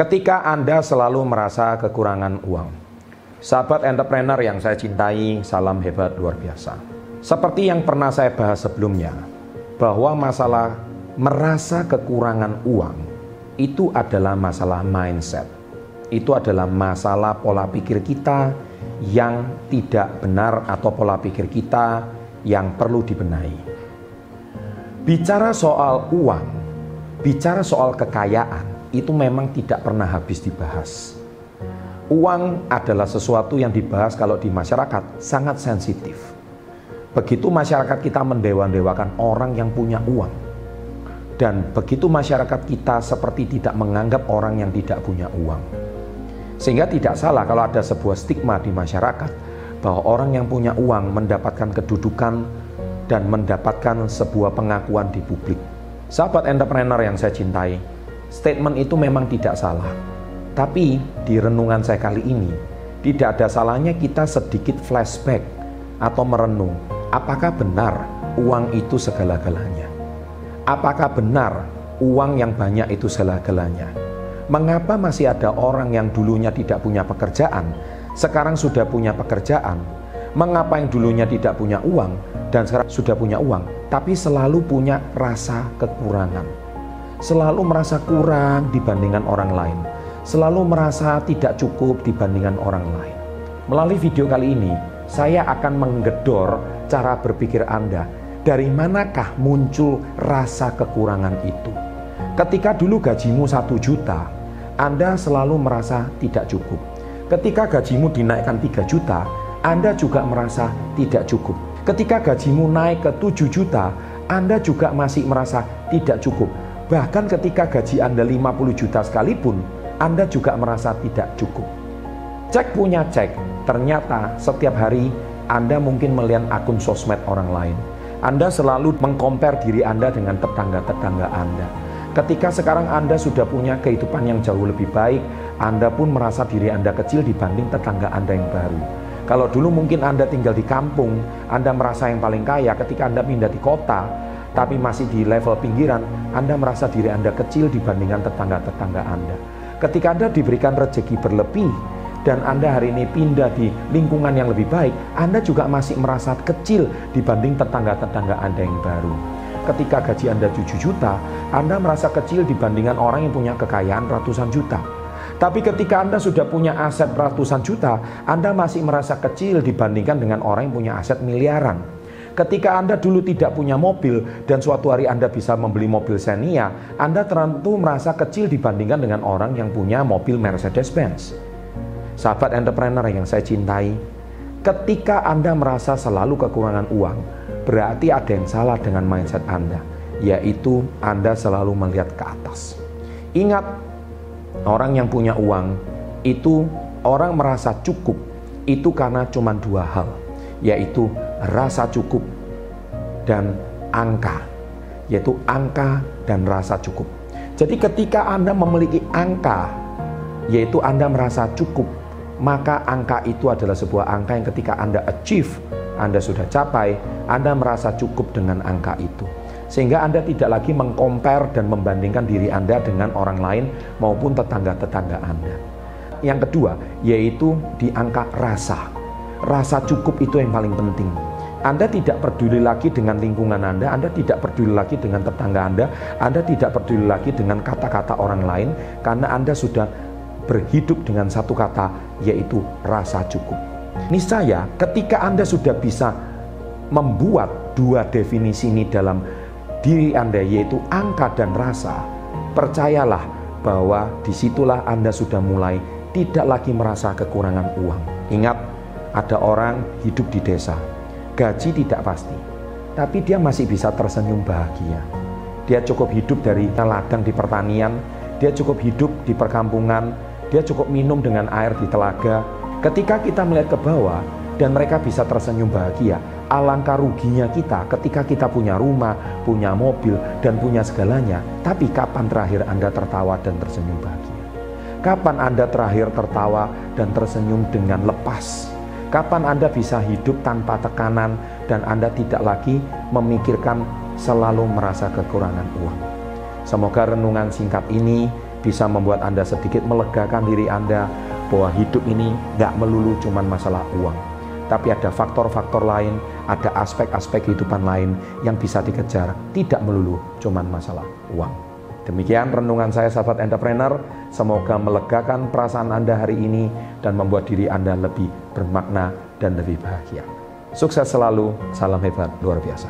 Ketika Anda selalu merasa kekurangan uang, sahabat entrepreneur yang saya cintai, salam hebat luar biasa. Seperti yang pernah saya bahas sebelumnya, bahwa masalah merasa kekurangan uang itu adalah masalah mindset. Itu adalah masalah pola pikir kita yang tidak benar atau pola pikir kita yang perlu dibenahi. Bicara soal uang, bicara soal kekayaan, itu memang tidak pernah habis dibahas. Uang adalah sesuatu yang dibahas kalau di masyarakat sangat sensitif. Begitu masyarakat kita mendewa-dewakan orang yang punya uang, dan begitu masyarakat kita seperti tidak menganggap orang yang tidak punya uang. Sehingga tidak salah kalau ada sebuah stigma di masyarakat bahwa orang yang punya uang mendapatkan kedudukan dan mendapatkan sebuah pengakuan di publik. Sahabat entrepreneur yang saya cintai, statement itu memang tidak salah. Tapi di renungan saya kali ini, tidak ada salahnya kita sedikit flashback atau merenung, apakah benar uang itu segala-galanya? Apakah benar uang yang banyak itu segala-galanya? Mengapa masih ada orang yang dulunya tidak punya pekerjaan, sekarang sudah punya pekerjaan? Mengapa yang dulunya tidak punya uang, dan sekarang sudah punya uang, tapi selalu punya rasa kekurangan. Selalu merasa kurang dibandingkan orang lain. Selalu merasa tidak cukup dibandingkan orang lain. Melalui video kali ini, saya akan menggedor cara berpikir Anda. Dari manakah muncul rasa kekurangan itu? Ketika dulu gajimu satu juta, Anda selalu merasa tidak cukup. Ketika gajimu dinaikkan 3 juta, Anda juga merasa tidak cukup Ketika gajimu naik ke 7 juta, Anda juga masih merasa tidak cukup. Bahkan ketika gaji Anda 50 juta sekalipun, Anda juga merasa tidak cukup. Cek punya cek, ternyata setiap hari Anda mungkin melihat akun sosmed orang lain. Anda selalu mengkompar diri Anda dengan tetangga-tetangga Anda. Ketika sekarang Anda sudah punya kehidupan yang jauh lebih baik, Anda pun merasa diri Anda kecil dibanding tetangga Anda yang baru. Kalau dulu mungkin Anda tinggal di kampung, Anda merasa yang paling kaya ketika Anda pindah di kota, tapi masih di level pinggiran, Anda merasa diri Anda kecil dibandingkan tetangga-tetangga Anda. Ketika Anda diberikan rezeki berlebih, dan Anda hari ini pindah di lingkungan yang lebih baik, Anda juga masih merasa kecil dibanding tetangga-tetangga Anda yang baru. Ketika gaji Anda 7 juta, Anda merasa kecil dibandingkan orang yang punya kekayaan ratusan juta. Tapi ketika Anda sudah punya aset ratusan juta, Anda masih merasa kecil dibandingkan dengan orang yang punya aset miliaran. Ketika Anda dulu tidak punya mobil dan suatu hari Anda bisa membeli mobil Xenia, Anda tentu merasa kecil dibandingkan dengan orang yang punya mobil Mercedes-Benz. Sahabat entrepreneur yang saya cintai, ketika Anda merasa selalu kekurangan uang, berarti ada yang salah dengan mindset Anda, yaitu Anda selalu melihat ke atas. Ingat, Orang yang punya uang itu orang merasa cukup itu karena cuma dua hal, yaitu rasa cukup dan angka, yaitu angka dan rasa cukup. Jadi ketika Anda memiliki angka, yaitu Anda merasa cukup, maka angka itu adalah sebuah angka yang ketika Anda achieve, Anda sudah capai, Anda merasa cukup dengan angka itu sehingga Anda tidak lagi mengkompar dan membandingkan diri Anda dengan orang lain maupun tetangga-tetangga Anda. Yang kedua, yaitu di angka rasa. Rasa cukup itu yang paling penting. Anda tidak peduli lagi dengan lingkungan Anda, Anda tidak peduli lagi dengan tetangga Anda, Anda tidak peduli lagi dengan kata-kata orang lain karena Anda sudah berhidup dengan satu kata yaitu rasa cukup. Niscaya ketika Anda sudah bisa membuat dua definisi ini dalam diri Anda yaitu angka dan rasa, percayalah bahwa di situlah Anda sudah mulai tidak lagi merasa kekurangan uang. Ingat, ada orang hidup di desa, gaji tidak pasti, tapi dia masih bisa tersenyum bahagia. Dia cukup hidup dari ladang di pertanian, dia cukup hidup di perkampungan, dia cukup minum dengan air di telaga. Ketika kita melihat ke bawah dan mereka bisa tersenyum bahagia, alangkah ruginya kita ketika kita punya rumah, punya mobil, dan punya segalanya. Tapi kapan terakhir Anda tertawa dan tersenyum bahagia? Kapan Anda terakhir tertawa dan tersenyum dengan lepas? Kapan Anda bisa hidup tanpa tekanan dan Anda tidak lagi memikirkan selalu merasa kekurangan uang? Semoga renungan singkat ini bisa membuat Anda sedikit melegakan diri Anda bahwa hidup ini nggak melulu cuman masalah uang. Tapi ada faktor-faktor lain, ada aspek-aspek kehidupan lain yang bisa dikejar, tidak melulu cuman masalah uang. Demikian renungan saya sahabat entrepreneur, semoga melegakan perasaan Anda hari ini dan membuat diri Anda lebih bermakna dan lebih bahagia. Sukses selalu, salam hebat luar biasa.